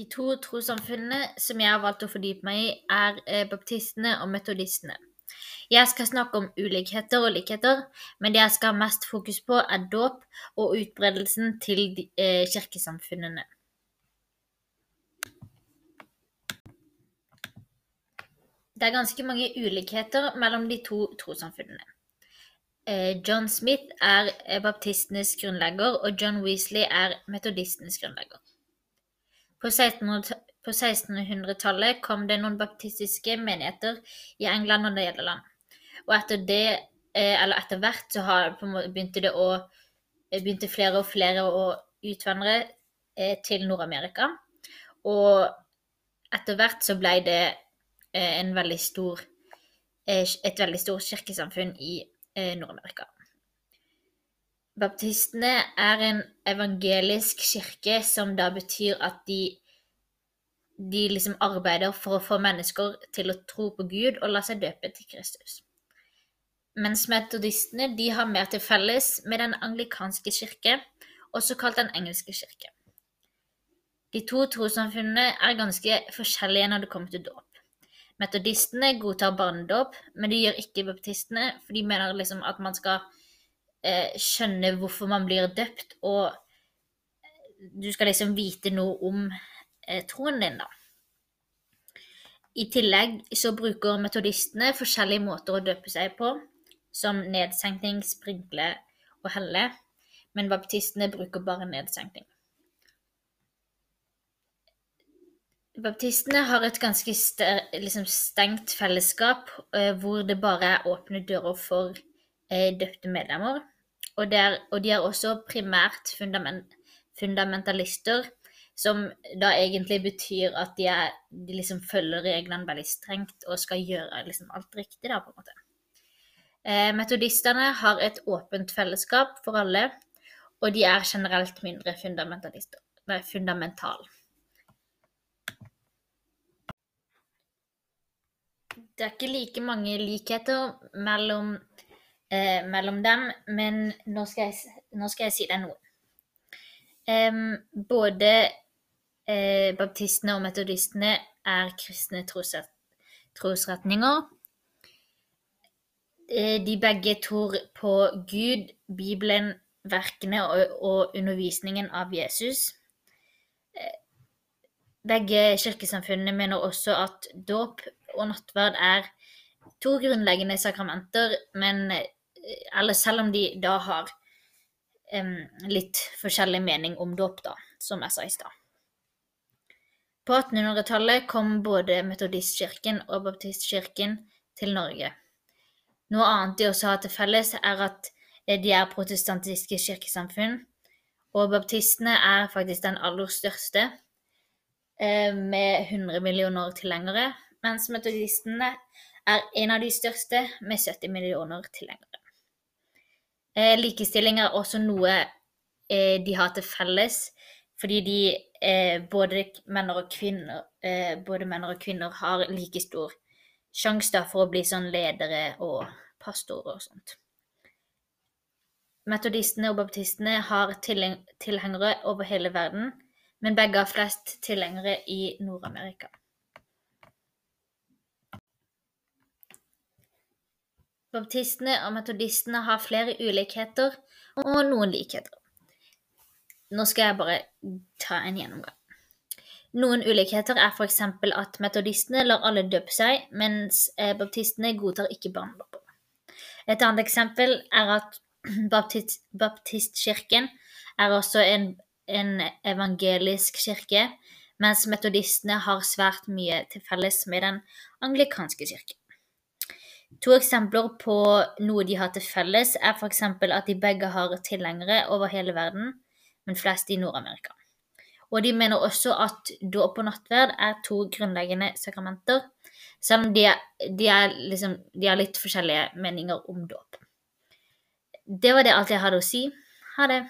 De to trossamfunnene som jeg har valgt å fordype meg i, er eh, baptistene og metodistene. Jeg skal snakke om ulikheter og likheter, men det jeg skal ha mest fokus på, er dåp og utbredelsen til eh, kirkesamfunnene. Det er ganske mange ulikheter mellom de to trossamfunnene. Eh, John Smith er baptistenes grunnlegger, og John Weasley er metodistenes grunnlegger. På 1600 på 1600-tallet kom det noen baptistiske menigheter i England og Nederland. Og etter det, eh, eller etter hvert, så begynte, det å, begynte flere og flere å utvandre til Nord-Amerika. Og etter hvert så ble det en veldig stor, et veldig stort kirkesamfunn i Nord-Amerika. Baptistene er en evangelisk kirke, som da betyr at de de liksom arbeider for å få mennesker til å tro på Gud og la seg døpe til Kristus. Mens metodistene de har mer til felles med den anglikanske kirke, også kalt den engelske kirke. De to trossamfunnene er ganske forskjellige når det kommer til dåp. Metodistene godtar barnedåp, men de gjør ikke baptistene, for de mener liksom at man skal eh, skjønne hvorfor man blir døpt, og du skal liksom vite noe om Eh, troen din, da. I tillegg så bruker metodistene forskjellige måter å døpe seg på, som nedsenkning, sprinkle og helle, men baptistene bruker bare nedsenkning. Baptistene har et ganske liksom stengt fellesskap eh, hvor det bare er åpne dører for eh, døpte medlemmer. Og, der, og de er også primært fundament, fundamentalister som da egentlig betyr at de, er, de liksom følger reglene veldig strengt og skal gjøre liksom alt riktig, da, på en måte. Eh, metodistene har et åpent fellesskap for alle, og de er generelt mindre fundamentalister, nei, fundamental. Det er ikke like mange likheter mellom, eh, mellom dem, men nå skal, jeg, nå skal jeg si deg noe. Um, både eh, baptistene og metodistene er kristne trosretninger. Eh, de begge tror på Gud, Bibelen, verkene og, og undervisningen av Jesus. Eh, begge kirkesamfunnene mener også at dåp og nattverd er to grunnleggende sakramenter, men eller selv om de da har um, litt forskjellig mening om dåp, da, som jeg sa i stad. På 1800-tallet kom både metodistkirken og baptistkirken til Norge. Noe annet de også har til felles, er at de er protestantiske kirkesamfunn, og baptistene er faktisk den aller største, eh, med 100 millioner tilhengere, mens metodistene er en av de største, med 70 millioner tilhengere. Eh, likestilling er også noe eh, de har til felles, fordi de eh, både menn kvinner eh, både menn og kvinner har like stor sjanse for å bli sånn ledere og pastorer og sånt. Metodistene og baptistene har tilhengere over hele verden, men begge har flest tilhengere i Nord-Amerika. Baptistene og metodistene har flere ulikheter og noen likheter. Nå skal jeg bare ta en gjennomgang. Noen ulikheter er f.eks. at metodistene lar alle døpe seg, mens eh, baptistene godtar ikke barnedåp. Et annet eksempel er at baptist, baptistkirken er også en, en, evangelisk kirke, mens metodistene har svært mye til felles med den anglikanske kirken. To eksempler på noe de har til felles, er f.eks. at de begge har tilhengere over hele verden, men flest i Nord-Amerika. Og de mener også at dåp og nattverd er to grunnleggende sakramenter, selv om de, de, er liksom, de har litt forskjellige meninger om dåp. Det var det alt jeg hadde å si. Ha det.